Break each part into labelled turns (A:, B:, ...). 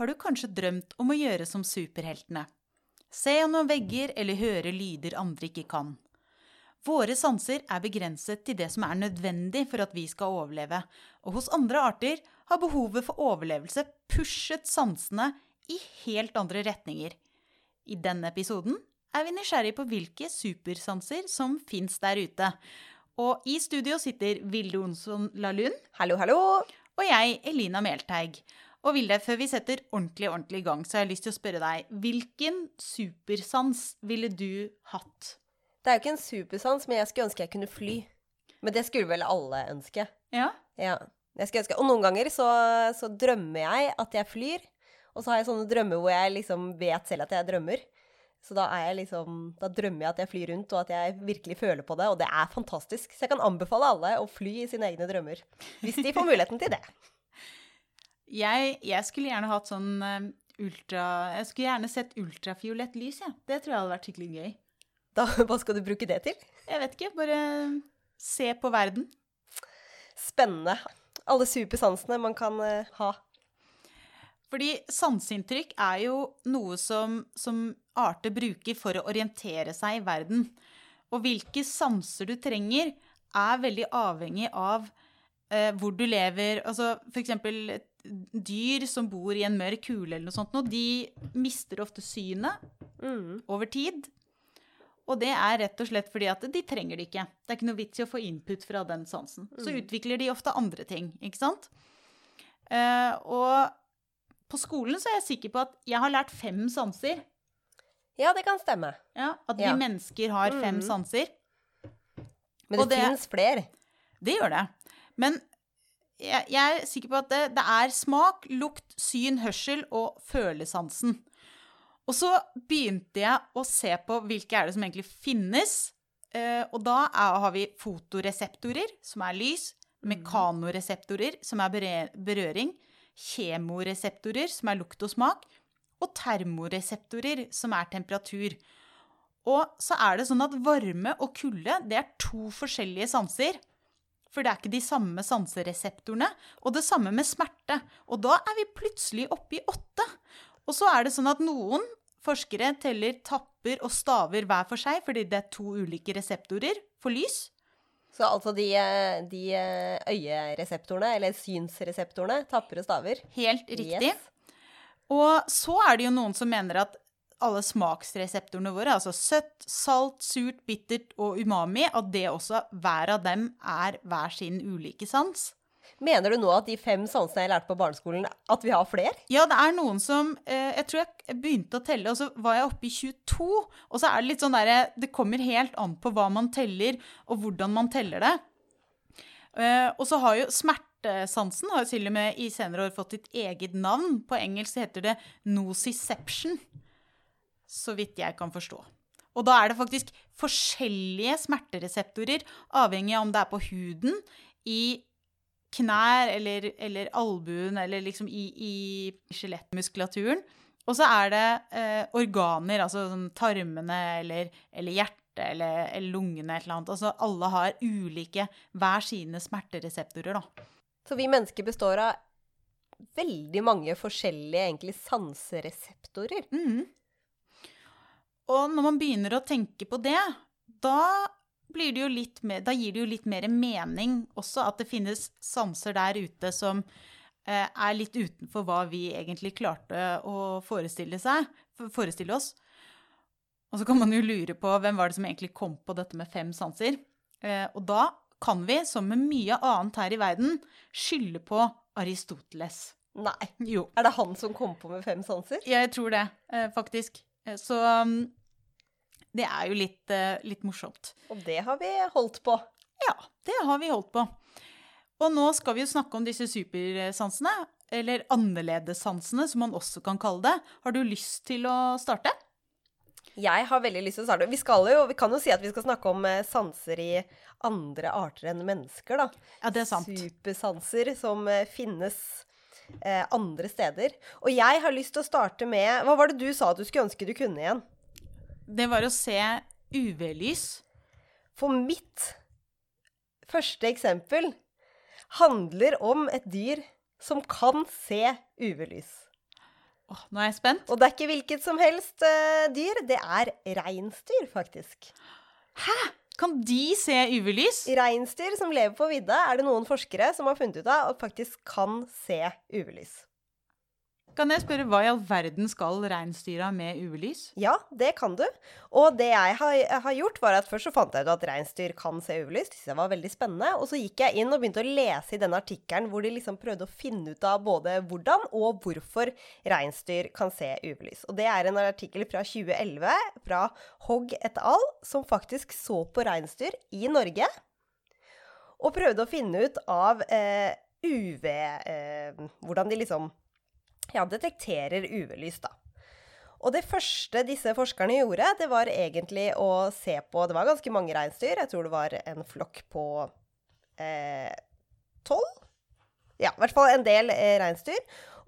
A: har du kanskje drømt om å gjøre som superheltene. Se gjennom vegger eller høre lyder andre ikke kan. Våre sanser er begrenset til det som er nødvendig for at vi skal overleve, og hos andre arter har behovet for overlevelse pushet sansene i helt andre retninger. I denne episoden er vi nysgjerrig på hvilke supersanser som fins der ute. Og i studio sitter Vilde Onsson Lahlun
B: Hallo, hallo!
A: og jeg, Elina Melteig. Og Vilde, før vi setter ordentlig, ordentlig i gang, så har jeg lyst til å spørre deg, hvilken supersans ville du hatt?
B: Det er jo ikke en supersans, men jeg skulle ønske jeg kunne fly. Men det skulle vel alle ønske.
A: Ja?
B: Ja. Ønske. Og noen ganger så, så drømmer jeg at jeg flyr. Og så har jeg sånne drømmer hvor jeg liksom vet selv at jeg drømmer. Så da, jeg liksom, da drømmer jeg at jeg flyr rundt, og at jeg virkelig føler på det. Og det er fantastisk. Så jeg kan anbefale alle å fly i sine egne drømmer. Hvis de får muligheten til det.
A: Jeg, jeg skulle gjerne hatt sånn eh, ultra... Jeg skulle gjerne sett ultrafiolett lys, jeg. Ja. Det tror jeg hadde vært skikkelig gøy.
B: Da, hva skal du bruke det til?
A: Jeg vet ikke. Bare se på verden.
B: Spennende. Alle supersansene man kan uh, ha.
A: Fordi sanseinntrykk er jo noe som, som arter bruker for å orientere seg i verden. Og hvilke sanser du trenger, er veldig avhengig av eh, hvor du lever. Altså eksempel dyr som bor i en mørk kule eller noe sånt, noe, de mister ofte synet
B: Mm.
A: over tid. Og det er rett og slett fordi at de trenger det ikke. Det er ikke noe vits i å få input fra den sansen. Så utvikler de ofte andre ting, ikke sant? Uh, og på skolen så er jeg sikker på at jeg har lært fem sanser.
B: Ja, det kan stemme.
A: Ja, at vi
B: Ja.
A: mennesker har fem
B: mm.
A: sanser.
B: Men
A: Og
B: det,
A: det-
B: fins flere.
A: Det gjør det. Men jeg, jeg er sikker på at det, det er smak, lukt, syn, hørsel og følesansen. Og så begynte jeg å se på hvilke er det som egentlig finnes. Eh, og da er, har vi fotoreseptorer, som er lys. Mekanoreseptorer, som er berøring. Kjemoreseptorer, som er lukt og smak. Og termoreseptorer, som er temperatur. Og så er det sånn at varme og kulde det er to forskjellige sanser. For det er ikke de samme sansereseptorene. Og det samme med smerte. Og da er vi plutselig oppe i åtte. Og så er det sånn at noen forskere teller tapper og staver hver for seg, fordi det er to ulike reseptorer for lys.
B: Så altså de, eh, de eh, øyereseptorene, eller synsreseptorene, tapper og staver.
A: Helt riktig.
B: Yes.
A: Og så er det jo noen som mener at alle smaksreseptorene våre, altså søtt, salt, surt, bittert og umami, at det også, hver av dem, er hver sin ulike sans.
B: Mener du nå at de fem sansene jeg lærte på barneskolen, at vi har flere?
A: Ja, det er noen som eh, Jeg tror jeg begynte å telle, og så var jeg oppe i 22. Og så er det litt sånn derre Det kommer helt an på hva man teller, og hvordan man teller det. Eh, og så har jo smertesansen har jo til og med i senere år fått sitt eget navn. På engelsk heter det nociception. Så vidt jeg kan forstå. Og da er det faktisk forskjellige smertereseptorer, avhengig av om det er på huden, i knær eller, eller albuen eller liksom i, i skjelettmuskulaturen. Og så er det eh, organer, altså sånn tarmene eller, eller hjertet eller, eller lungene et eller annet. Altså alle har ulike hver sine smertereseptorer, da.
B: Så vi mennesker består av veldig mange forskjellige egentlig sansereseptorer.
A: Mhm. Og når man begynner å tenke på det, da blir det jo litt mer, da gir det jo litt mer mening også at det finnes sanser der ute som eh, er litt utenfor hva vi egentlig klarte å forestille, seg, forestille oss. Og så kan man jo lure på hvem var det som egentlig kom på dette med fem sanser. Eh, og da kan vi, som med mye annet her i verden, skylde på Aristoteles.
B: Nei.
A: Jo.
B: Er det han som kom på med fem sanser?
A: Jeg tror det, eh, faktisk. Eh, Så um, det er jo litt, eh, litt morsomt.
B: Og det har vi holdt på.
A: Ja, det har vi holdt på. Og nå skal vi jo snakke om disse supersansene, eller annerledessansene, som man også kan kalle det. Har du lyst til å starte?
B: Jeg har veldig lyst til å starte. Vi, skal jo, vi kan jo si at vi skal snakke om eh, sanser i andre arter enn mennesker, da.
A: Ja, det er sant.
B: Supersanser som eh, finnes eh, andre steder. Og jeg har lyst til å starte med Hva var det du sa at du skulle ønske du kunne igjen?
A: Det var å se UV-lys.
B: For mitt første eksempel handler om et dyr som kan se UV-lys.
A: Åh, nå er jeg spent.
B: Og det er ikke hvilket som helst uh, dyr, det er reinsdyr, faktisk. Hæ?
A: Kan de se UV-lys?
B: Reinsdyr som lever på vidda, er det noen forskere som har funnet ut av at faktisk kan se UV-lys.
A: Kan jeg spørre hva i all verden skal reinsdyra med UV-lys?
B: Ja, det kan du. Og det jeg har, gjort, var at først så fant jeg ut at reinsdyr kan se UV-lys. Det var veldig spennende. Og så gikk jeg inn og begynte å lese i denne artikkelen hvor de liksom prøvde å finne ut av både hvordan og hvorfor reinsdyr kan se UV-lys. Og det er en artikkel fra 2011 fra Hogg et al. som faktisk så på reinsdyr i Norge. Og prøvde å finne ut av eh, UV eh, Hvordan de liksom ja, detekterer UV-lys, da. Og det første disse forskerne gjorde, det var egentlig å se på Det var ganske mange reinsdyr. Jeg tror det var en flokk på tolv. Eh, ja, i hvert fall en del eh, reinsdyr.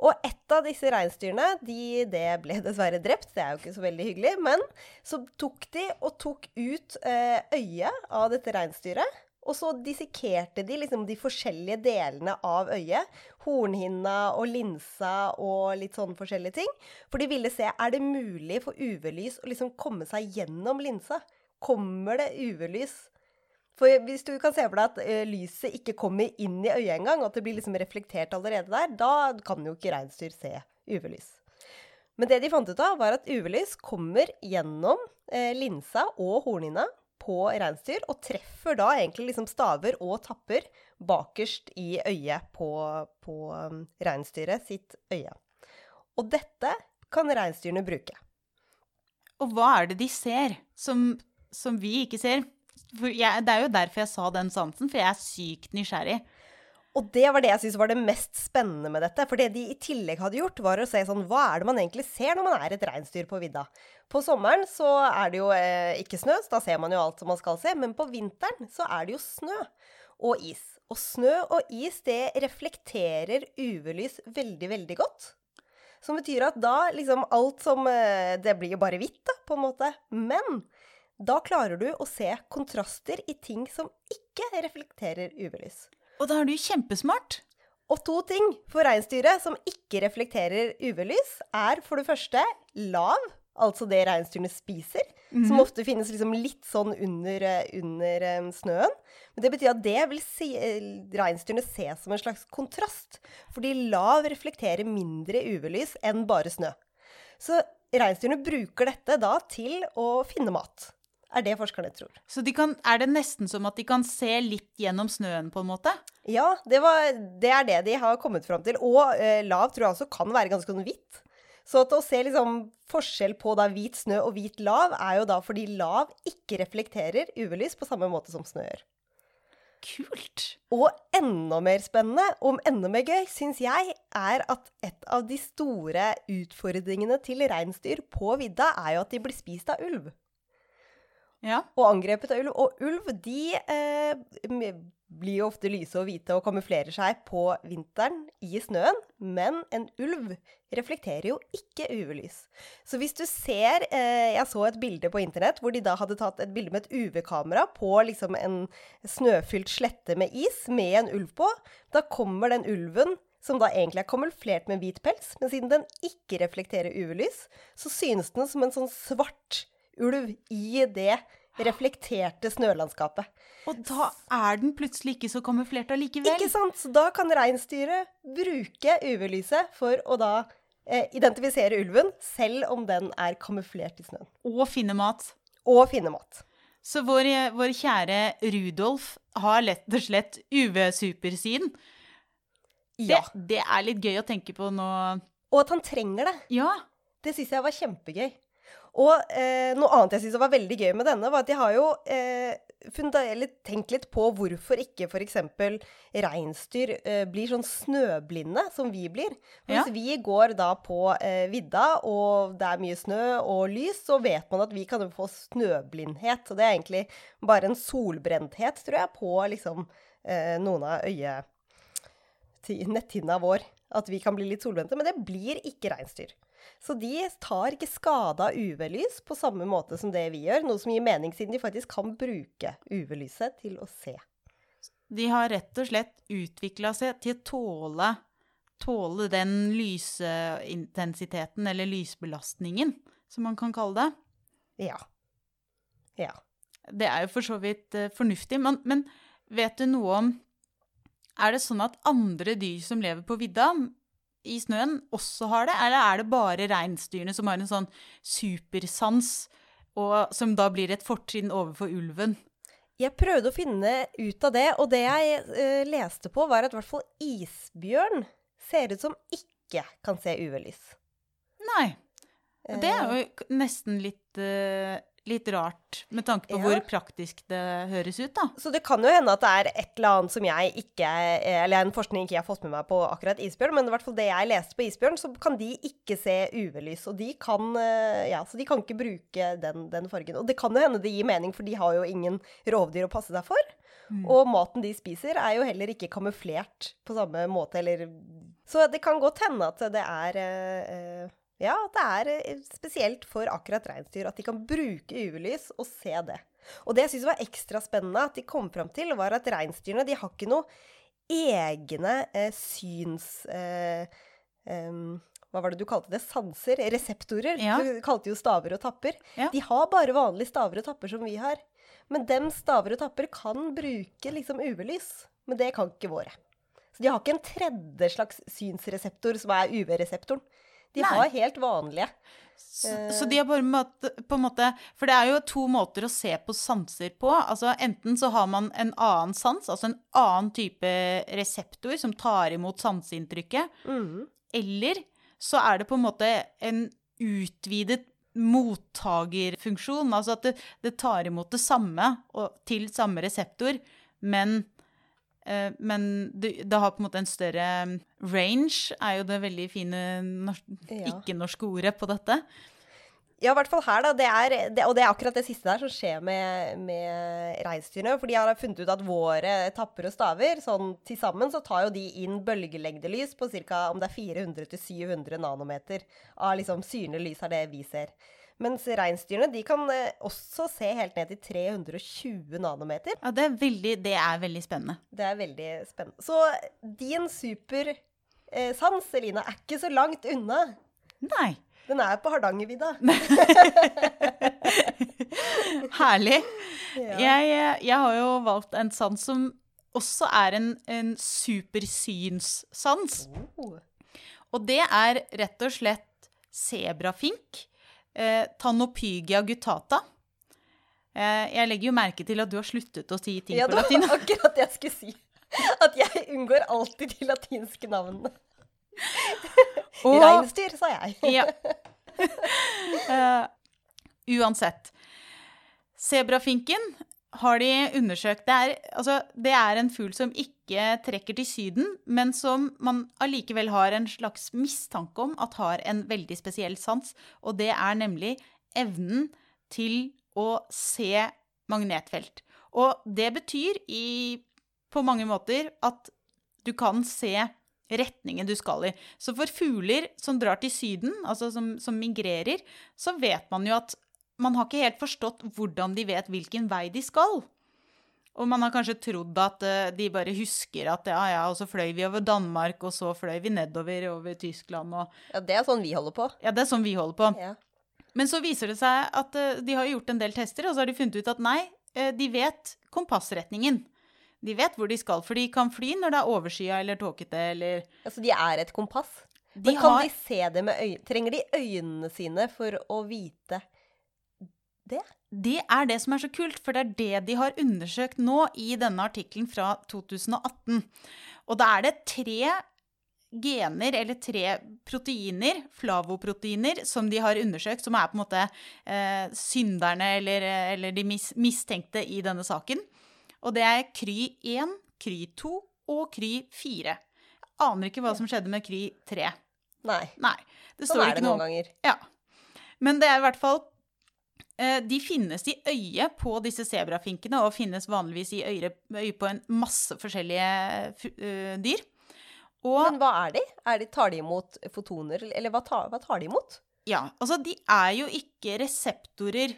B: Og ett av disse reinsdyrene, de, det ble dessverre drept. Det er jo ikke så veldig hyggelig. Men så tok de og tok ut eh, øyet av dette reinsdyret. Og så dissekerte de liksom de forskjellige delene av øyet. Hornhinna og linsa og litt sånne forskjellige ting. For de ville se er det mulig for UV-lys å liksom komme seg gjennom linsa. Kommer det UV-lys? For hvis du kan se for deg at uh, lyset ikke kommer inn i øyet engang, at det blir liksom reflektert allerede der, da kan jo ikke reinsdyr se UV-lys. Men det de fant ut av, var at UV-lys kommer gjennom uh, linsa og hornhinna på reinsdyr, og treffer da egentlig liksom staver og tapper bakerst i øyet på, på um, reinsdyret sitt øye. Og dette kan reinsdyrene bruke.
A: Og hva er det de ser som, som vi ikke ser? Jeg, det er jo derfor jeg sa den sansen, for jeg er sykt nysgjerrig.
B: Og det var det jeg syntes var det mest spennende med dette. For det de i tillegg hadde gjort, var å se sånn Hva er det man egentlig ser når man er et reinsdyr på vidda? På sommeren så er det jo eh, ikke snø, så da ser man jo alt som man skal se. Men på vinteren så er det jo snø og is. Og snø og is, det reflekterer UV-lys veldig, veldig godt. Som betyr at da liksom alt som eh, Det blir jo bare hvitt, da, på en måte. Men da klarer du å se kontraster i ting som ikke reflekterer UV-lys.
A: Og da er du kjempesmart.
B: Og to ting for reinsdyret som ikke reflekterer UV-lys, er for det første lav, altså det reinsdyrene spiser, mm -hmm. som ofte finnes liksom litt sånn under, eh, under um, snøen. Men det betyr at det vil si, uh, reinsdyrene se som en slags kontrast, fordi lav reflekterer mindre UV-lys enn bare snø. Så reinsdyrene bruker dette da til å finne mat er det forskerne tror.
A: Så de kan, er det nesten som at de kan se litt gjennom snøen, på en måte?
B: Ja, det, var, det er det de har kommet fram til. Og eh, lav tror jeg også kan være ganske sånn hvitt. Så å se liksom forskjell på da hvit snø og hvit lav, er jo da fordi lav ikke reflekterer UV-lys på samme måte som snø gjør.
A: Kult.
B: Og enda mer spennende, og enda mer gøy, syns jeg, er at et av de store utfordringene til reinsdyr på vidda er jo at de blir spist av ulv
A: ja.
B: og angrepet av ulv. Og ulv de eh, blir jo ofte lyse og hvite og kamuflerer seg på vinteren i snøen. Men en ulv reflekterer jo ikke UV-lys. Så hvis du ser eh, Jeg så et bilde på internett hvor de da hadde tatt et bilde med et UV-kamera på liksom en snøfylt slette med is med en ulv på. Da kommer den ulven som da egentlig er kamuflert med hvit pels, men siden den ikke reflekterer UV-lys, så synes den som en sånn svart ulv i det reflekterte snølandskapet.
A: Og da er den plutselig ikke så kamuflert allikevel.
B: Ikke sant? Så da kan reinsdyret bruke UV-lyset for å da eh, identifisere ulven, selv om den er kamuflert i snøen.
A: Og finne mat.
B: Og finne mat.
A: Så vår, vår kjære Rudolf har lett og slett UV-supersiden. Ja. Det, det, er litt gøy å tenke på nå.
B: Og at han trenger det.
A: Ja.
B: Det syns jeg var kjempegøy. Og eh, noe annet jeg syns var veldig gøy med denne, var at de har jo eh, tenkt litt på hvorfor ikke f.eks. reinsdyr eh, blir sånn snøblinde som vi blir. Hvis ja. vi går da på eh, vidda, og det er mye snø og lys, så vet man at vi kan få snøblindhet. Så det er egentlig bare en solbrenthet, tror jeg, på liksom eh, noen av øye... Netthinna vår. At vi kan bli litt solbrente. Men det blir ikke reinsdyr. Så de tar ikke skade av UV-lys på samme måte som det vi gjør, noe som gir mening siden de faktisk kan bruke UV-lyset til å se.
A: De har rett og slett utvikla seg til å tåle, tåle den lysintensiteten, eller lysbelastningen, som man kan kalle det.
B: Ja. Ja.
A: Det er jo for så vidt eh, fornuftig, men, men vet du noe om Er det sånn at andre dyr som lever på vidda, i snøen, også har det? Eller er det bare reinsdyrene som har en sånn supersans, og som da blir et fortrinn overfor ulven?
B: Jeg prøvde å finne ut av det, og det jeg uh, leste på, var at i hvert fall isbjørn ser ut som ikke kan se UV-lys.
A: Nei. Det er jo nesten litt, eh, litt rart, med tanke på
B: Ja.
A: hvor praktisk det høres ut, da.
B: Så det kan jo hende at det er et eller annet som jeg ikke Eller en forskning ikke jeg har fått med meg på akkurat isbjørn, men i hvert fall det jeg leste på isbjørn, så kan de ikke se UV-lys. Og de kan eh, Ja, så de kan ikke bruke den, den fargen. Og det kan jo hende det gir mening, for de har jo ingen rovdyr å passe seg for. Og maten de spiser, er jo heller ikke kamuflert på samme måte, eller Så det kan godt hende at det er eh, eh, ja, at det er eh, spesielt for akkurat reinsdyr at de kan bruke UV-lys og se det. Og det jeg syns var ekstra spennende at de kom fram til, var at reinsdyrene de har ikke noe egne eh, syns... Eh, em, hva var det du kalte det? Sanser? Reseptorer?
A: Ja.
B: Du kalte jo staver og tapper.
A: Ja.
B: De har bare vanlige staver og tapper som vi har. Men dem staver og tapper kan bruke liksom UV-lys, men det kan ikke våre. Så de har ikke en tredje slags synsreseptor som er UV-reseptoren. De
A: Nei.
B: har helt vanlige.
A: Så,
B: Eh.
A: så de har bare måte, på en måte For det er jo to måter å se på sanser på. Altså Enten så har man en annen sans, altså en annen type reseptor som tar imot sanseinntrykket.
B: Mm.
A: Eller så er det på en måte en utvidet mottagerfunksjon. Altså at det, det tar imot det samme og til samme reseptor, men, men det, det har på en måte en større range, er jo det veldig fine
B: Ja.
A: ikke-norske ordet på dette.
B: Ja, i hvert fall her, da. Det er, det, og det er akkurat det siste der som skjer med, med reinsdyrene. For de har funnet ut at våre tapper og staver, sånn til sammen, så tar jo de inn bølgelengdelys på ca. om det er 400-700 nanometer av liksom synlig lys, er det vi ser. Mens reinsdyrene kan eh, også se helt ned til 320 nanometer.
A: Ja, det er veldig, det er veldig spennende.
B: Det er veldig spennende. Så din supersans, Elina, er ikke så langt unna.
A: Nei.
B: Den er på Hardangervidda.
A: Herlig.
B: Ja.
A: Jeg, jeg har jo valgt en sans som også er en, en supersynssans.
B: Oh.
A: Og det er rett og slett sebrafink. Eh, Tanopygia guttata. Eh, jeg legger jo merke til at du har sluttet å si ting
B: Ja,
A: på
B: det
A: latin.
B: var akkurat det jeg skulle si. At jeg unngår alltid de latinske navnene.
A: Og-
B: Reinsdyr, sa jeg.
A: Ja. Uh, uansett. Sebrafinken har de undersøkt. Det er, altså, det er en fugl som ikke trekker til Syden, men som man allikevel har en slags mistanke om at har en veldig spesiell sans, og det er nemlig evnen til å se magnetfelt. Og det betyr i, på mange måter at du kan se retningen du skal i. Så for fugler som drar til Syden, altså som, som migrerer, så vet man jo at man har ikke helt forstått hvordan de vet hvilken vei de skal. Og man har kanskje trodd at eh, de bare husker at ja, ja, og så fløy vi over Danmark, og så fløy vi nedover over Tyskland, og
B: Ja, det er sånn vi holder på.
A: ja, det er sånn vi holder på.
B: Ja.
A: Men så viser det seg at eh, de har gjort en del tester, og så har de funnet ut at nei, eh, de vet kompassretningen. De vet hvor de skal, for de kan fly når det er overskya eller tåkete eller
B: Altså, de er et kompass.
A: De
B: Men kan
A: har-
B: de se det med øynene? Trenger de øynene sine for å vite det?
A: Det er det som er så kult, for det er det de har undersøkt nå i denne artikkelen fra 2018. Og da er det tre gener, eller tre proteiner, flavoproteiner, som de har undersøkt, som er på en måte eh, synderne eller, eller de mis mistenkte i denne saken. Og det er Kry1, Kry2 og Kry4. Jeg aner ikke hva som skjedde med Kry3.
B: Nei.
A: Nei. Det
B: Sånn er det
A: noe
B: noen ganger.
A: ja. Men det er i hvert fall eh, De finnes i øyet på disse sebrafinkene, og finnes vanligvis i øyet øye på en masse forskjellige eh, dyr. Og
B: Men hva er de? Er de tar de imot fotoner, eller hva tar, hva tar de imot?
A: ja, altså de er jo ikke reseptorer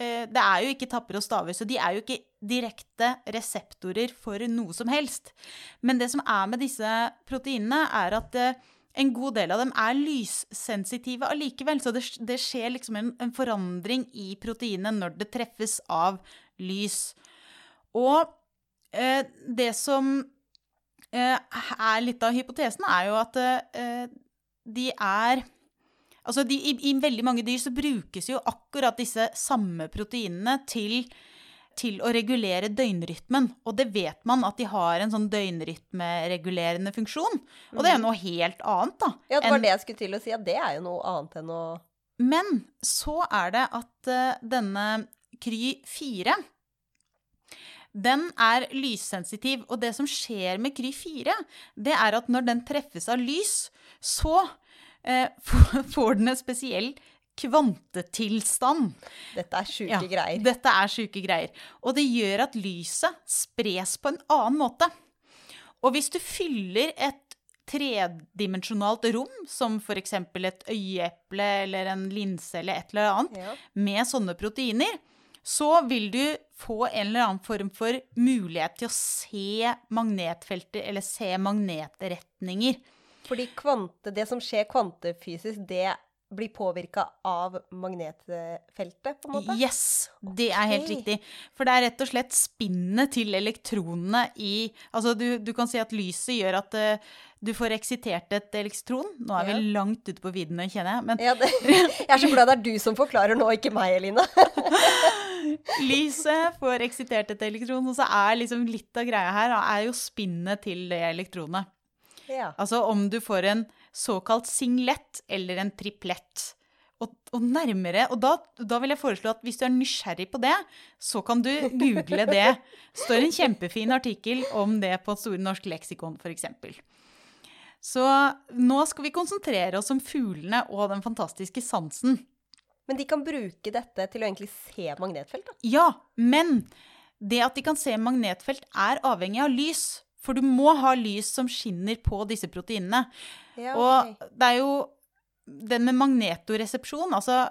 A: eh, Det er jo ikke tapper og staver, så de er jo ikke direkte reseptorer for noe som helst. Men det som er med disse proteinene, er at eh, en god del av dem er lyssensitive allikevel. Så det, det skjer liksom en, en, forandring i proteinet når det treffes av lys. Og eh, det som eh, er litt av hypotesen, er jo at eh, de er Altså de, i, i, veldig mange dyr så brukes jo akkurat disse samme proteinene til til å regulere døgnrytmen. Og det vet man at de har en sånn døgnrytmeregulerende funksjon. Og det er jo noe helt annet, da.
B: Ja, det var en... det jeg skulle til å si, at det er jo noe annet enn å
A: Men så er det at uh, denne Kry 4 den er lyssensitiv, og det som skjer med Kry 4, det er at når den treffes av lys, så uh, får den en spesiell kvantetilstand.
B: Dette er sjuke ja, greier.
A: Dette er sjuke greier. Og det gjør at lyset spres på en annen måte. Og hvis du fyller et tredimensjonalt rom, som f.eks. et øyeeple eller en linse eller et eller annet, ja. med sånne proteiner, så vil du få en eller annen form for mulighet til å se magnetfelter eller se magnetretninger.
B: Fordi kvante, det som skjer kvantefysisk, det blir påvirka av magnetfeltet, på en måte?
A: Yes, det er helt okay. riktig. For det er rett og slett spinnet til elektronene i Altså, du, du kan si at lyset gjør at uh, du får eksitert et elektron. Nå er ja. vi langt ute på viddene, kjenner jeg. Men...
B: Ja, det, jeg er så glad det er du som forklarer nå, ikke meg, Elina.
A: lyset får eksitert et elektron, og så er liksom litt av greia her er jo spinnet til det elektronet. Ja. Altså om du får en såkalt singlet eller en triplett. Og, og nærmere, og da, da, vil jeg foreslå at hvis du er nysgjerrig på det, så kan du google det. Det står en kjempefin artikkel om det på Store norsk leksikon, f.eks. Så nå skal vi konsentrere oss om fuglene og den fantastiske sansen.
B: Men de kan bruke dette til å egentlig se magnetfelt? da?
A: Ja, men det at de kan se magnetfelt, er avhengig av lys. For du må ha lys som skinner på disse proteinene. Ja, okay. Og det er jo den med magnetoresepsjon Altså,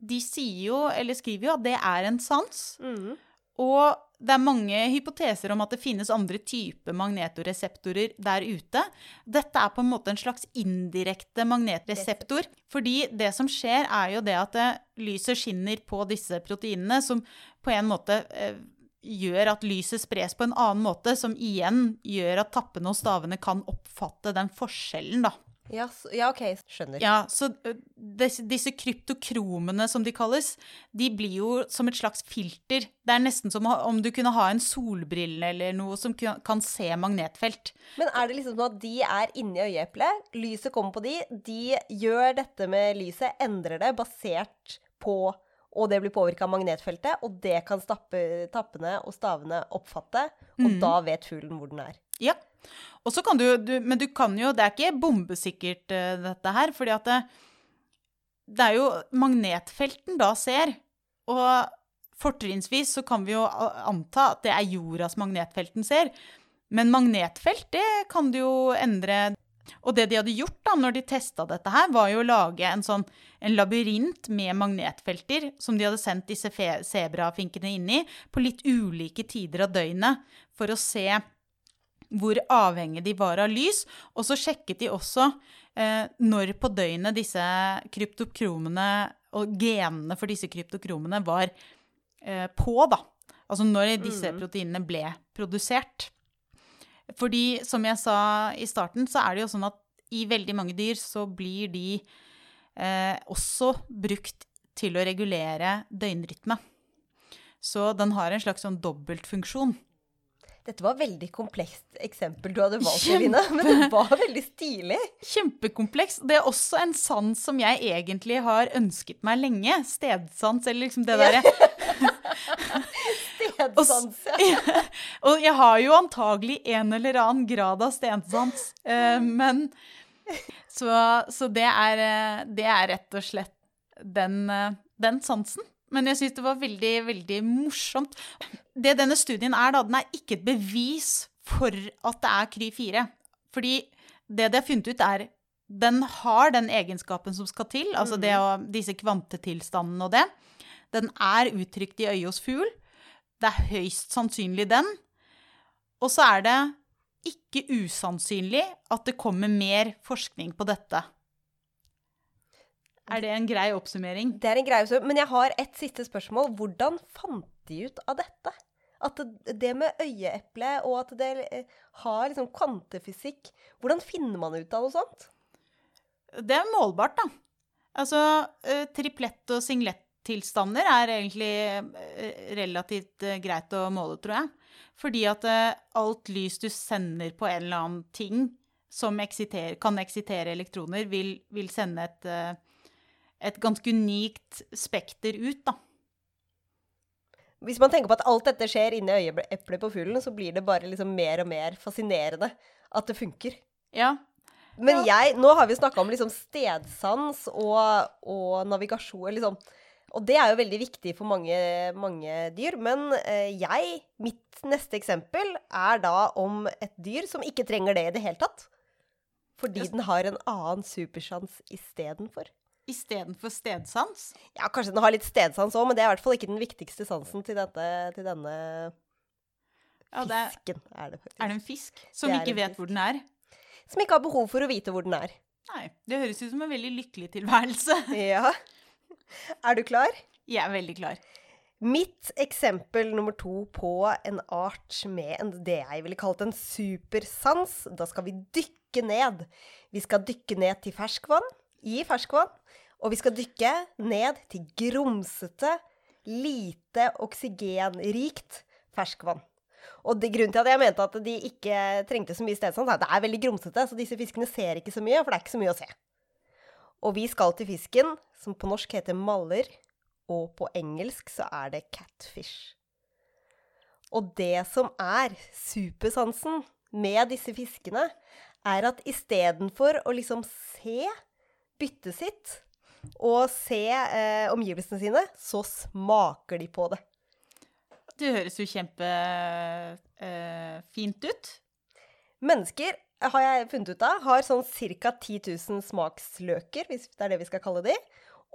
A: de sier jo, eller skriver jo, at det er en sans. Mm. Og det er mange hypoteser om at det finnes andre typer magnetoreseptorer der ute. Dette er på en måte en slags indirekte magnetreseptor. Fordi det som skjer, er jo det at det, lyset skinner på disse proteinene, som på en måte eh, gjør at lyset spres på en annen måte, som igjen gjør at tappene og stavene kan oppfatte den forskjellen, da.
B: Ja, så, ja OK. Skjønner.
A: Ja, så disse, disse, kryptokromene, som de kalles, de blir jo som et slags filter. Det er nesten som om du kunne ha en solbrille eller noe som kan se magnetfelt.
B: Men er det liksom sånn at de er inni øyeeplet, lyset kommer på de, de gjør dette med lyset, endrer det basert på og det blir påvirka av magnetfeltet, og det kan stappe, tappene og stavene oppfatte, og mm. da vet fuglen hvor den er.
A: Ja. Og så kan du, du, Men du kan jo Det er ikke bombesikkert, uh, dette her, fordi at det, det er jo magnetfelten da ser, og fortrinnsvis så kan vi jo anta at det er jordas magnetfelten ser. Men magnetfelt, det kan du jo endre og det de hadde gjort da når de testa dette her, var jo å lage en sånn en labyrint med magnetfelter som de hadde sendt disse sebrafinkene inn i på litt ulike tider av døgnet for å se hvor avhengig de var av lys. Og så sjekket de også eh, når på døgnet disse kryptokromene og genene for disse kryptokromene var eh, på, da. Altså når disse mm. proteinene ble produsert. Fordi som jeg sa i starten, så er det jo sånn at i veldig mange dyr så blir de eh, også brukt til å regulere døgnrytme. Så den har en slags sånn dobbeltfunksjon.
B: Dette var et veldig komplekst eksempel du hadde valgt, Eline, men det var veldig stilig.
A: Kjempekompleks. Det er også en sans som jeg egentlig har ønsket meg lenge. Stedsans, eller liksom det derre
B: Stedsans,
A: ja. og jeg har jo antagelig en eller annen grad av stensans, uh, men så, så det, er, eh, det, er, rett og slett den, uh, den sansen. Men jeg syns det var veldig, veldig morsomt. Det denne studien er, da, den er ikke et bevis for at det er Kry4. Fordi det de har funnet ut, er den har den egenskapen som skal til, altså det mm. disse kvantetilstandene og det. Den er uttrykt i øyet hos fugl. Det er høyst sannsynlig den. Og så er det ikke usannsynlig at det kommer mer forskning på dette. Er det en grei oppsummering?
B: Det er en grei oppsummering. men jeg har et siste spørsmål. Hvordan fant de ut av dette? At det, med øyeeplet og at det eh, har liksom kvantefysikk Hvordan finner man ut av noe sånt?
A: Det er målbart, da. Altså, eh, triplett- og singlettilstander er egentlig eh, relativt eh, greit å måle, tror jeg. Fordi at eh, alt lys du sender på en eller annen ting som eksiter, kan eksitere elektroner, vil, vil sende et, et ganske unikt spekter ut, da.
B: Hvis man tenker på at alt dette skjer inni øyeeplet på fuglen, så blir det bare liksom mer og mer fascinerende at det funker.
A: Ja,
B: Men jeg, nå har vi snakka om liksom stedsans og, og navigasjon. Liksom. Og det er jo veldig viktig for mange, mange dyr. Men eh, jeg, mitt neste eksempel, er da om et dyr som ikke trenger det i det hele tatt. Fordi den har en annen supersjans istedenfor.
A: istedenfor stedsans.
B: Ja, kanskje den har litt stedsans òg, men det er i hvert fall ikke den viktigste sansen til, dette, til denne
A: Ja, det er,
B: fisken. Er det,
A: er det en fisk som ikke vet
B: fisk.
A: hvor den er?
B: Som ikke har behov for å vite hvor den er.
A: Nei, det høres ut som en veldig lykkelig tilværelse.
B: Ja. Er du klar?
A: Jeg er veldig klar.
B: Mitt eksempel nummer to på en art med en, det jeg ville kalt en supersans. Da skal vi dykke ned. Vi skal dykke ned til ferskvann, i ferskvann. Og vi skal dykke ned til grumsete, lite oksygenrikt ferskvann. Og det, grunnen til at jeg mente at de ikke trengte så mye stedsans, er at det er veldig grumsete, så disse fiskene ser ikke så mye, for det er ikke så mye å se. Og vi skal til fisken, som på norsk heter maller, og på engelsk så er det catfish. Og det som er supersansen med disse fiskene, er at istedenfor å liksom se byttet sitt og se eh, omgivelsene sine, så smaker de på det.
A: Det høres jo kjempefint eh, ut.
B: Mennesker, har jeg funnet ut av, har sånn ca. 10 000 smaksløker, hvis det er det vi skal kalle de.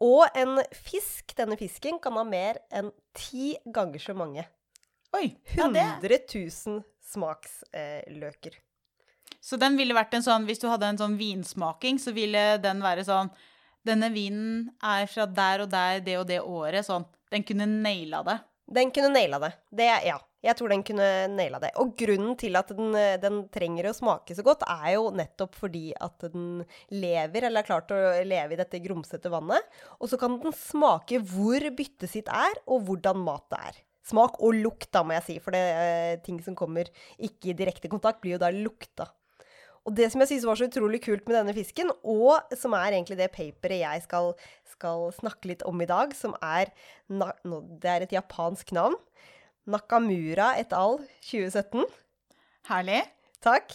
B: Og en fisk, denne fisken, kan ha mer enn ti ganger så mange.
A: Oi, ja,
B: 100 000 smaksløker.
A: Så den ville vært en sånn, hvis du hadde en sånn vinsmaking, så ville den være sånn Denne vinen er fra der og der, det og det året. Sånn. Den kunne naila det.
B: Den kunne naila det. det. Ja, jeg tror den kunne naila det. Og grunnen til at den, den trenger å smake så godt, er jo nettopp fordi at den lever, eller er klart å leve i dette grumsete vannet. Og så kan den smake hvor byttet sitt er, og hvordan mat det er. Smak og lukt, da, må jeg si, for det er ting som kommer ikke i direkte kontakt, blir jo da lukta. Og det som jeg synes var så utrolig kult med denne fisken, og som er egentlig det paperet jeg skal, skal snakke litt om i dag, som er Det er et japansk navn. Nakamura et al. 2017.
A: Herlig.
B: Takk.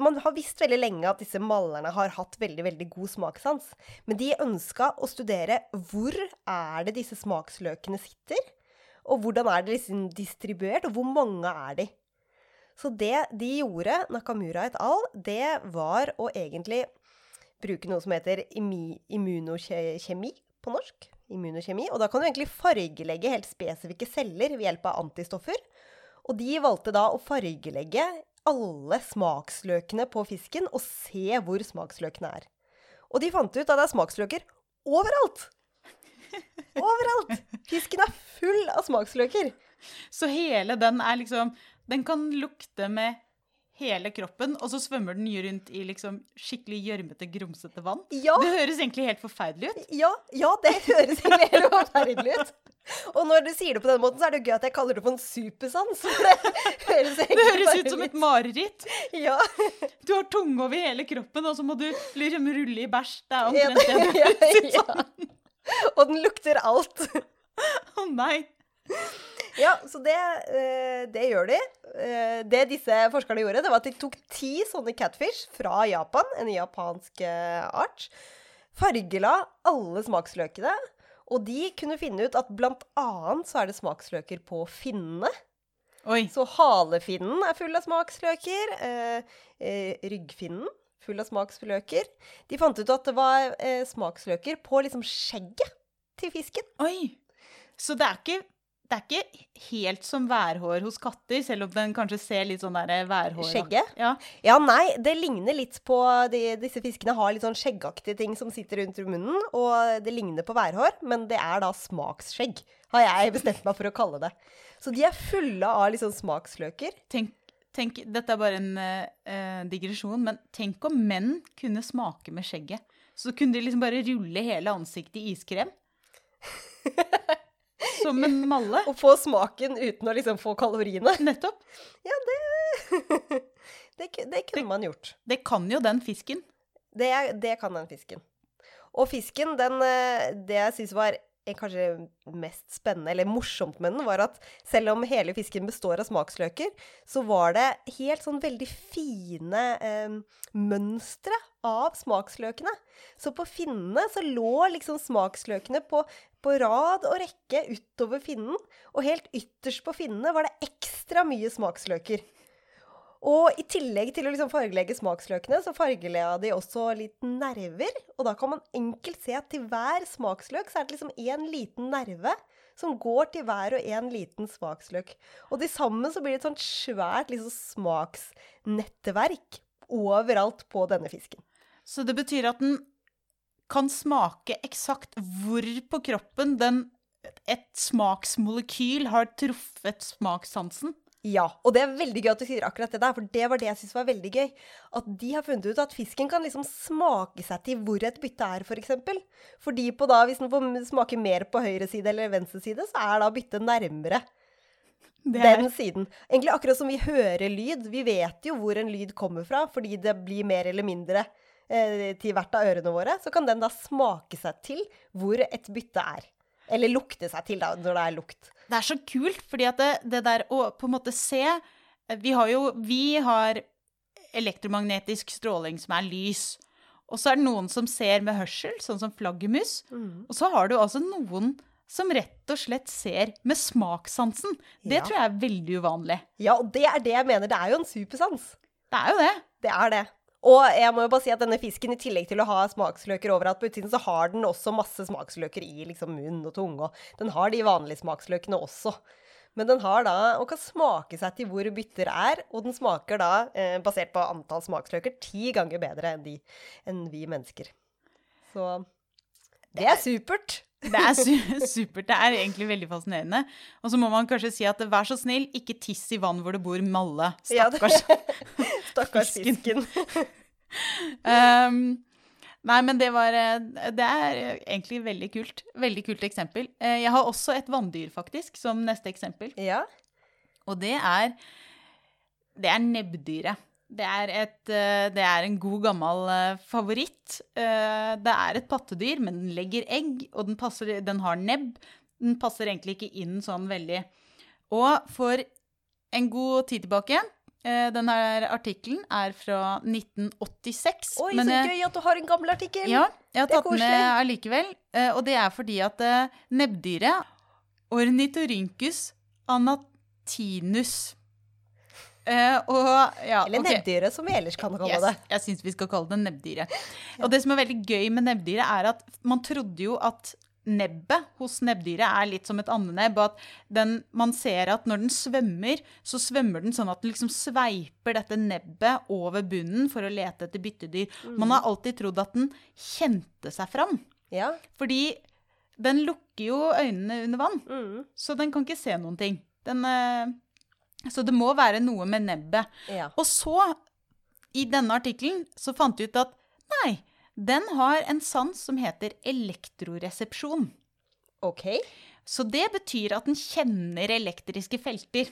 B: Man har visst veldig lenge at disse malerne har hatt veldig veldig god smakssans. Men de ønska å studere hvor er det disse smaksløkene sitter, og hvordan er det liksom distribuert, og hvor mange er de. Så det de gjorde, Nakamura et al., det var å egentlig bruke noe som heter immunokjemi på norsk. Immunokjemi. Og da kan du egentlig fargelegge helt spesifikke celler ved hjelp av antistoffer. Og de valgte da å fargelegge alle smaksløkene på fisken og se hvor smaksløkene er. Og de fant ut at det er smaksløker overalt! Overalt! Fisken er full av smaksløker.
A: Så hele den er liksom Den kan lukte med hele kroppen, og så svømmer den rundt i liksom skikkelig gjørmete, grumsete vann.
B: Ja.
A: Det høres egentlig helt forferdelig ut.
B: Ja, ja, det høres egentlig helt forferdelig ut. Og når du sier det på den måten, så er det gøy at jeg kaller det for en supersans. Det høres,
A: Det høres ut som et mareritt.
B: Ja.
A: Du har tunge over hele kroppen, og så må du liksom rulle i bæsj. Det er omtrent det det
B: ja,
A: høres ut som.
B: Og den lukter alt.
A: Å nei.
B: Ja, så det, eh, det gjør de. Eh, Det disse forskerne gjorde, det var at de tok ti sånne catfish fra Japan, en japansk eh, art, fargela alle smaksløkene, og de kunne finne ut at blant annet så er det smaksløker på finnene.
A: Oi.
B: Så halefinnen er full av smaksløker. Ryggfinnen full av smaksløker. De fant ut at det var smaksløker på liksom skjegget til fisken.
A: Oi. Så det er ikke det er ikke helt som værhår hos katter, selv om den kanskje ser litt sånn der værhår
B: Skjegget?
A: Ja.
B: Ja, nei, det ligner litt på de, Disse fiskene har litt sånn skjeggaktige ting som sitter rundt munnen, og det ligner på værhår, men det er da smaksskjegg, har jeg bestemt meg for å kalle det. Så de er fulle av liksom smaksløker.
A: Tenk, tenk, dette er bare en uh, digresjon, men tenk om menn kunne smake med skjegget. Så kunne de liksom bare rulle hele ansiktet i iskrem. Som en malle.
B: Å få smaken uten å liksom få kaloriene.
A: Nettopp.
B: Ja, Det, Det, det kunne man gjort.
A: Det kan jo den fisken.
B: Det, det kan den fisken. Og fisken, den eh, Det jeg syns var kanskje mest spennende, eller morsomt med den, var at selv om hele fisken består av smaksløker, så var det helt sånn veldig fine eh, mønstre av smaksløkene. Så på finnene så lå liksom smaksløkene på, på rad og rekke utover finnen, og helt ytterst på finnene var det ekstra mye smaksløker. Og i tillegg til å liksom fargelegge smaksløkene, så fargelegger de også litt nerver. Og da kan man enkelt se at til hver smaksløk så er det liksom én liten nerve som går til hver og en liten smaksløk. Og til sammen så blir det et sånt svært liksom smaksnettverk overalt på denne fisken.
A: Så det betyr at den kan smake eksakt hvor på kroppen den, et smaksmolekyl har truffet smakssansen.
B: Ja, og det er veldig gøy at du sier akkurat det der, for det var det jeg syntes var veldig gøy. At de har funnet ut at fisken kan liksom smake seg til hvor et bytte er, f.eks. For eksempel. Fordi på da, hvis den får smake mer på høyre side eller venstre side, så er da byttet nærmere
A: er,
B: den siden. Egentlig akkurat som vi hører lyd. Vi vet jo hvor en lyd kommer fra, fordi det blir mer eller mindre eh, til hvert av ørene våre. Så kan den da smake seg til hvor et bytte er. Eller lukte seg til, da, når det er lukt.
A: det er så kult, fordi at det, det der å på en måte se Vi har jo Vi har elektromagnetisk stråling som er lys. Og så er det noen som ser med hørsel, sånn som flaggermus. Og så har du altså noen som rett og slett ser med smakssansen. Det
B: Ja.
A: tror jeg er veldig uvanlig.
B: Ja, og det er det jeg mener. Det er jo en supersans.
A: Det er jo det.
B: Det er det. Og jeg må jo bare si at denne fisken, i tillegg til å ha smaksløker overalt på utsiden, så har den også masse smaksløker i liksom munn og tunge. Og den har de vanlige smaksløkene også. Men den har da, og kan smake seg til hvor bytter er, og den smaker da, eh, basert på antall smaksløker, ti ganger bedre enn, de, enn vi mennesker. Så det er supert.
A: Det er su supert. Det er egentlig veldig fascinerende. Og så må man kanskje si at vær så snill, ikke tiss i vann hvor det bor malle.
B: Ja,
A: Stakkars.
B: Stakkars
A: Fisken.
B: fisken.
A: Um, nei, men det var eh, Det er egentlig veldig kult. Veldig kult eksempel. Eh, Jeg har også et vanndyr, faktisk, som neste eksempel.
B: Ja.
A: Og det er Det er nebbdyret. Det er, et, eh, det er en god, gammel eh, favoritt. Eh, Det er et pattedyr, men den legger egg, og den, passer, den har nebb. Den passer egentlig ikke inn sånn veldig. Og for en god tid tilbake Denne artikkelen er fra 1986.
B: Oi,
A: men
B: så
A: jeg-
B: gøy at du har en gammel artikkel.
A: ja, jeg har tatt den med allikevel. Og det er fordi at nebbdyret, Ornitorynkus anatinus eh, og, ja,
B: Eller
A: okay.
B: nebbdyret, som vi ellers kan kalle
A: Yes,
B: det.
A: jeg syns vi skal kalle det nebbdyret. Og det som er veldig gøy med nebbdyret, er at man trodde jo at nebbet hos nebbdyret er litt som et andenebb. At den, man ser at når den svømmer, så svømmer den sånn at den liksom sveiper dette nebbet over bunnen for å lete etter byttedyr. Man har alltid trodd at den kjente seg fram.
B: Ja.
A: Fordi den lukker jo øynene under vann,
B: Mm.
A: så den kan ikke se noen ting. Den, eh, så det må være noe med nebbet.
B: ja.
A: Og så, i denne artikkelen, så fant de ut at nei, den har en sans som heter elektroresepsjon.
B: OK.
A: Så det betyr at den kjenner elektriske felter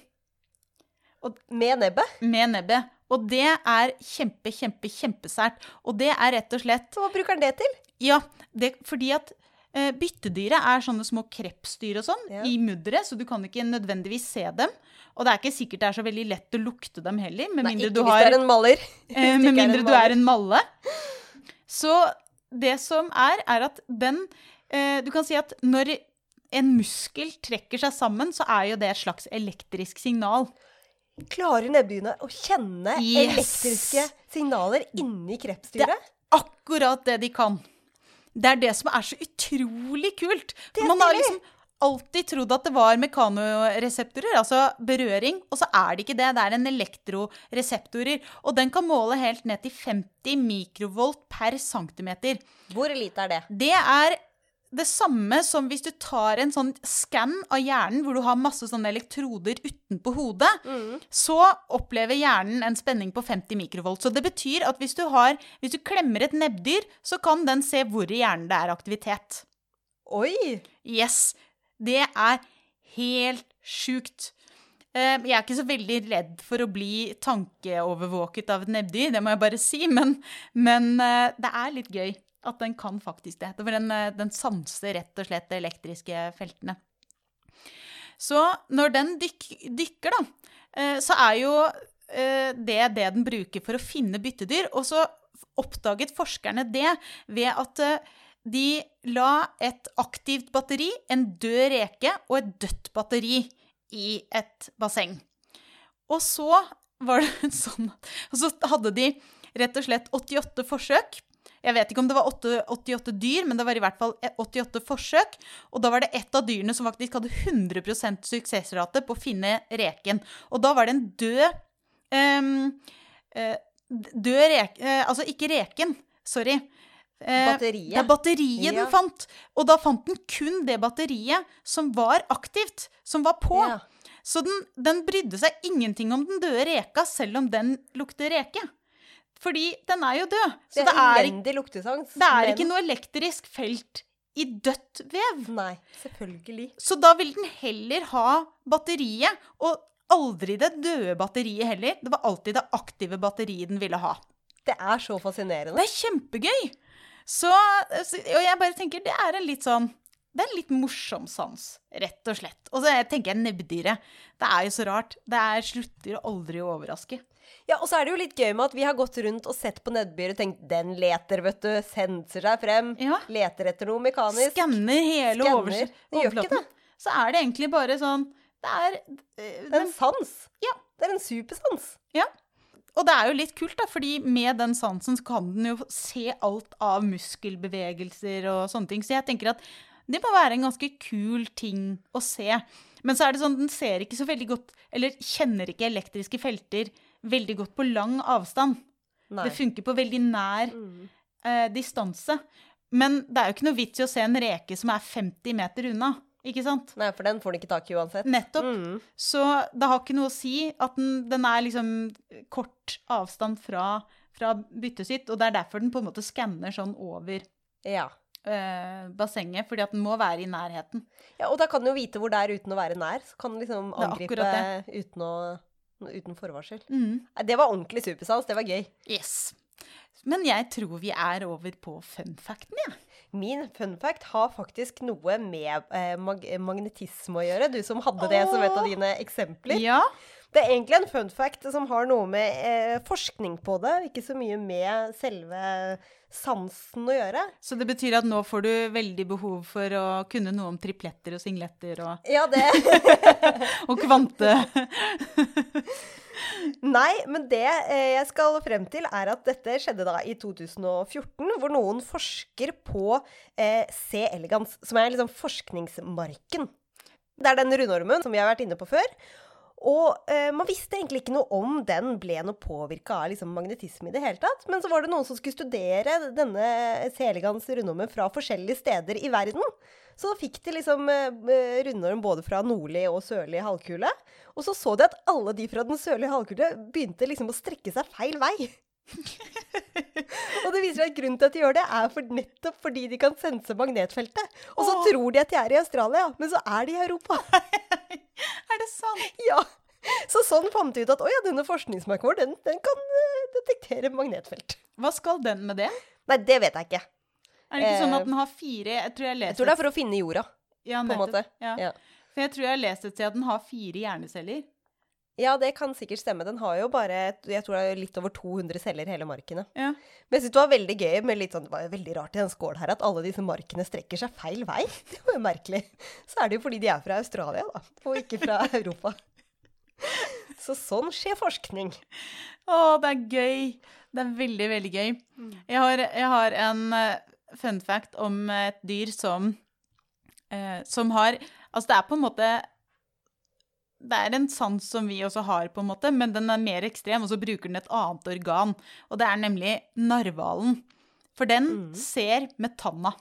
B: Med nebbet.
A: med nebbet. Og det er kjempe, kjempe, kjempesært. Og det er rett og slett
B: hva bruker den det til?
A: Ja, det, fordi at eh, byttedyret er sånne små krepsdyr og sånn
B: Ja.
A: i mudderet, så du kan ikke nødvendigvis se dem. Og det er ikke sikkert det er så veldig lett å lukte dem heller, med
B: Nei,
A: mindre
B: ikke
A: du
B: hvis du er en maler.
A: Eh, med mindre du er en malle. Så det som er, er at den eh, Du kan si at når en muskel trekker seg sammen, så er jo det et slags elektrisk signal.
B: Klarer nebbdyrene å kjenne
A: Yes.
B: elektriske signaler inni
A: Det er akkurat det de kan. Det er det som er så utrolig kult.
B: Det er
A: Man har liksom alltid trodd at det var mekanoreseptorer, altså berøring, og så er det ikke det. Det er en elektroreseptorer. Og den kan måle helt ned til 50 mikrovolt per centimeter.
B: Hvor lite er det?
A: Det er det samme som hvis du tar en sånn skann av hjernen hvor du har masse sånne elektroder utenpå hodet, så opplever hjernen en spenning på 50 mikrovolt. Så det betyr at hvis du, har, hvis du klemmer et nebbdyr, så kan den se hvor i hjernen det er aktivitet.
B: Oi!
A: Yes. Det er helt sjukt. Eh, Jeg er ikke så veldig redd for å bli tankeovervåket av et nebbdyr, det må jeg bare si, men, men eh, det er litt gøy at den kan faktisk det. For den, eh, den sanser rett og slett de elektriske feltene. Så når den dyk, dykker, da, eh, så er jo det det den bruker for å finne byttedyr. Og så oppdaget forskerne det ved at de la et aktivt batteri, en død reke og et dødt batteri i et basseng. Og så var det sånn Og så hadde de rett og slett 88 forsøk. Jeg vet ikke om det var 88 dyr, men det var i hvert fall 88 forsøk. Og da var det ett av dyrene som faktisk hadde 100% suksessrate på å finne reken. Og da var det en død eh, Død reke eh, Altså ikke reken, sorry. Eh,
B: Batteriet.
A: Det er batteriet
B: Ja.
A: den fant. Og da fant den kun det batteriet som var aktivt, som var på.
B: Ja.
A: Så den, den brydde seg ingenting om den døde reka, selv om den lukter reke. Fordi den er jo død. Så
B: Det er elendig luktesans.
A: det er
B: men-
A: ikke noe elektrisk felt i dødt vev.
B: Nei, selvfølgelig.
A: Så da vil den heller ha batteriet, og aldri det døde batteriet heller. Det var alltid det aktive batteriet den ville ha.
B: Det er så fascinerende.
A: Det er kjempegøy! Så, og jeg bare tenker, det er en litt sånn det er en litt morsom sans, rett og slett. Og så tenker jeg nebbdyret. Det er jo så rart. Det er slutter aldri å overraske.
B: Ja, Og så er det jo litt gøy med at vi har gått rundt og sett på nebbdyret og tenkt den leter, vet du. Senser seg frem.
A: Ja.
B: Leter etter noe mekanisk.
A: Skanner hele
B: Skanner. ikke
A: overflaten. Så er det egentlig bare sånn Det er øh,
B: Det er en sans.
A: Ja.
B: Det er en supersans.
A: Ja. Og det er jo litt kult, da, fordi med den sansen så kan den jo se alt av muskelbevegelser og sånne ting. Så jeg tenker at det må være en ganske kul ting å se. Men så er det sånn, den ser ikke så veldig godt, eller kjenner ikke elektriske felter veldig godt på lang avstand.
B: Nei.
A: Det funker på veldig nær
B: Mm.
A: eh, distanse. Men det er jo ikke noe vits i å se en reke som er 50 meter unna, ikke sant?
B: Nei, for den får den ikke tak i uansett.
A: Nettopp.
B: Mm.
A: Så det har ikke noe å si at den, den er liksom kort avstand fra, fra byttet sitt, og det er derfor den på en måte skanner sånn over
B: Ja.
A: øh, bassenget, fordi at den må være i nærheten.
B: ja. Og da kan den jo vite hvor det er uten å være nær. Så kan den liksom angripe uten, å, uten forvarsel.
A: Mm.
B: Det var ordentlig supersans. Det var gøy.
A: Yes. Men jeg tror vi er over på fun facten, jeg. Ja.
B: Min fun fact har faktisk noe med eh, mag magnetisme å gjøre. Du som hadde det som et av dine eksempler.
A: Ja.
B: Det er egentlig en fun fact som har noe med eh, forskning på det, ikke så mye med selve sansen å gjøre.
A: Så det betyr at nå får du veldig behov for å kunne noe om tripletter og singletter og,
B: Ja, det
A: og kvante.
B: Nei, men det eh, jeg skal frem til, er at dette skjedde da i 2014, hvor noen forsker på eh, C. elegans, som er liksom forskningsmarken. Det er den rundormen som vi har vært inne på før. Og eh, man visste egentlig ikke noe om den ble noe påvirka av liksom, magnetisme i det hele tatt. Men så var det noen som skulle studere denne C. elegans rundormen fra forskjellige steder i verden. Så da fikk de liksom eh, rundorm både fra nordlig og sørlig halvkule. Og så så de at alle de fra den sørlige halvkule begynte liksom å strekke seg feil vei. og det viser at grunnen til at de gjør det, er for nettopp fordi de kan sense magnetfeltet. Og så
A: Åh.
B: tror de at de er i Australia, men så er de i Europa.
A: Er det sant?
B: ja. Så sånn fant de ut at å ja, denne forskningsmarken vår, den, den kan uh, detektere magnetfelt.
A: Hva skal den med det?
B: Nei, det vet jeg ikke.
A: Er det ikke sånn
B: Eh,
A: at den har fire Jeg tror jeg
B: Jeg tror det er for å finne jorda,
A: ja,
B: på en måte.
A: Ja.
B: Ja.
A: For jeg tror jeg har lest et sted at den har fire hjerneceller.
B: Ja, det kan sikkert stemme. Den har jo bare jeg tror det er litt over 200 celler, hele markene.
A: Ja.
B: Men jeg synes det var veldig gøy med litt sånn, det var veldig rart i den skålen her at alle disse markene strekker seg feil vei. Det var jo merkelig. Så er det jo fordi de er fra Australia, da, og ikke fra Europa. Så sånn skjer forskning.
A: Å, det er gøy. Det er veldig, veldig gøy. Jeg har, jeg har en eh, fun fact om et dyr som eh, som har Altså, det er på en måte Det er en sans som vi også har, på en måte, men den er mer ekstrem, og så bruker den et annet organ. Og det er nemlig narhvalen. For den
B: Mm.
A: ser med tanna.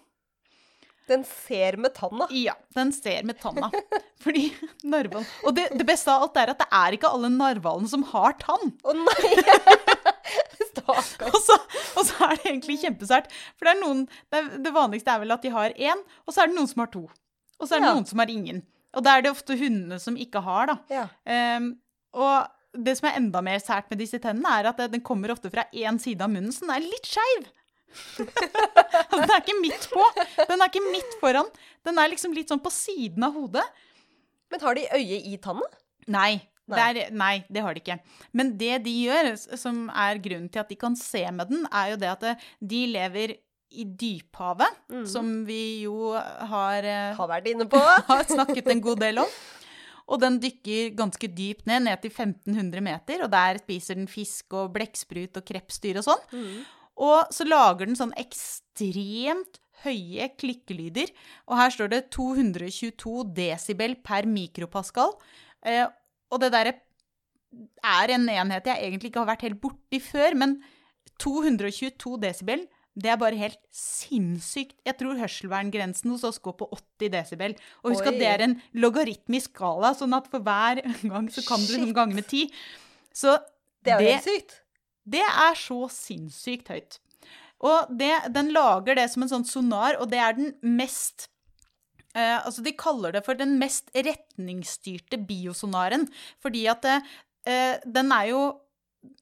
B: Den ser med tanna.
A: Ja, den ser med tanna. Fordi narhvalen Og det, det beste av alt er at det er ikke alle narhvalene som har tann.
B: Å nei! Stakkars.
A: Og så, og så er det egentlig kjempesært. For det er noen det, det vanligste er vel at de har én, og så er det noen som har to. Og så er det
B: Ja.
A: noen som har ingen. Og da er det ofte hundene som ikke har, da.
B: Ja.
A: Um, og det som er enda mer sært med disse tennene, er at den kommer ofte fra én side av munnen, så den er litt skeiv. altså, den er ikke midt på. Den er ikke midt foran. Den er liksom litt sånn på siden av hodet.
B: Men har de øye i tanna?
A: Nei.
B: Nei.
A: Der, nei, det har de ikke. Men det de gjør, som er grunnen til at de kan se med den, er jo det at de lever i dyphavet,
B: mm.
A: som vi jo har, eh,
B: Har vært inne på.
A: har snakket en god del om. Og den dykker ganske dypt ned, ned til 1500 meter, og der spiser den fisk og blekksprut og krepsdyr og sånn.
B: Mm.
A: Og så lager den sånn ekstremt høye klikkelyder. Og her står det 222 desibel per mikropascal. Og det derre er en enhet jeg egentlig ikke har vært helt borti før, men 222 desibel, det er bare helt sinnssykt. Jeg tror hørselverngrensen hos oss går på 80 desibel. Og husk
B: Oi.
A: at det er en logaritmisk skala, sånn at for hver gang så kan du liksom
B: Shit.
A: gange med ti. Så
B: Det er helt sykt.
A: det er så sinnssykt høyt. Og det, den lager det som en sånn sonar, og det er den mest eh, Altså, de kaller det for den mest retningsstyrte biosonaren, fordi at eh, den er jo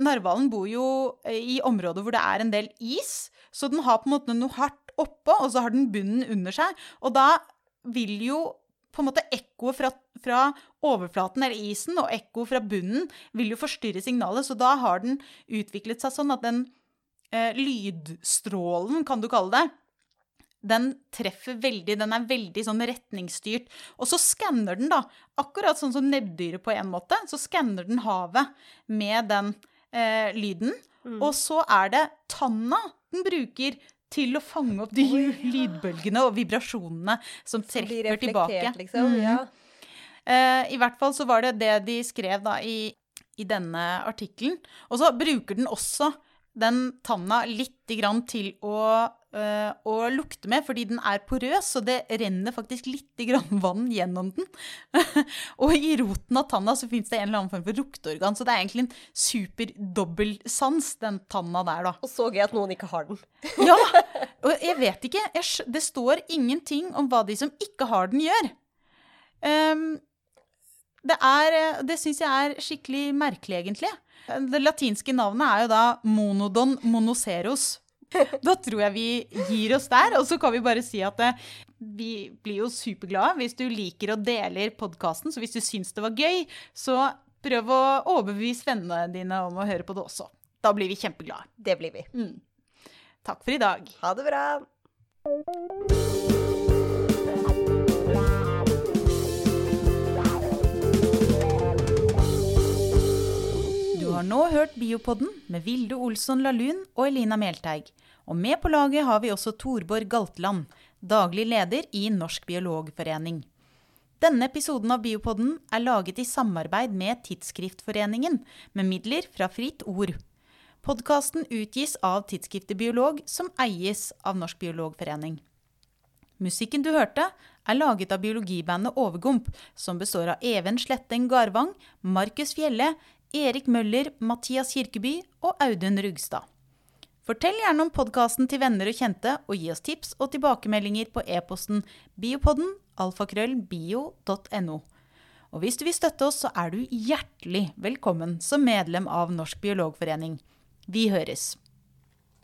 A: Narhvalen bor jo eh, i områder hvor det er en del is, så den har på en måte noe hardt oppå, og så har den bunnen under seg. Og da vil jo på en måte ekkoet fra, fra overflaten eller isen og ekkoet fra bunnen vil jo forstyrre signalet, så da har den utviklet seg sånn at den eh, lydstrålen, kan du kalle det, den treffer veldig, den er veldig sånn retningsstyrt. Og så skanner den da, akkurat sånn som nebbdyret på en måte, så skanner den havet med den eh, lyden.
B: Mm.
A: Og så er det tanna den bruker til å fange opp de
B: oh, ja.
A: lydbølgene og vibrasjonene som treffer tilbake.
B: liksom.
A: Mm.
B: Ja.
A: Eh, I hvert fall så var det det de skrev da i, i denne artikkelen. Og så bruker den også den tanna litt grann til å, å lukte med, fordi den er porøs, så det renner faktisk litt grann vann gjennom den. og i roten av tanna så fins det en eller annen form for lukteorgan, så det er egentlig en super dobbeltsans, den tanna der, da.
B: Og så gøy at noen ikke har den.
A: Ja! Og jeg vet ikke. Jeg, det står ingenting om hva de som ikke har den, gjør. Um, det er eh, Det syns jeg er skikkelig merkelig, egentlig. Det latinske navnet er jo da monodon monoceros. Da tror jeg vi gir oss der, og så kan vi bare si at eh, vi blir jo superglade hvis du liker og deler podkasten. Så hvis du syns det var gøy, så prøv å overbevise vennene dine om å høre på det også. Da blir vi kjempeglade.
B: Det blir vi.
A: Mm. Takk for i dag.
B: Ha det bra.
A: Du har nå hørt Biopodden med Vilde Olsson Lahlun og Elina Melteig. Og med på laget har vi også Torborg Galtland, daglig leder i Norsk biologforening. Denne episoden av Biopodden er laget i samarbeid med Tidsskriftforeningen, med midler fra Fritt Ord. Podkasten utgis av tidsskriftet Biolog, som eies av Norsk biologforening. Musikken du hørte, er laget av biologibandet Overgump, som består av Even Sletteng Garvang, Markus Fjelle, Erik Møller, Mathias Kirkeby og Audun Rugstad. Fortell gjerne om podkasten til venner og kjente, og gi oss tips og tilbakemeldinger på e-posten biopodden alfakrøllbio.no. Og hvis du vil støtte oss, så er du hjertelig velkommen som medlem av Norsk biologforening. Vi høres!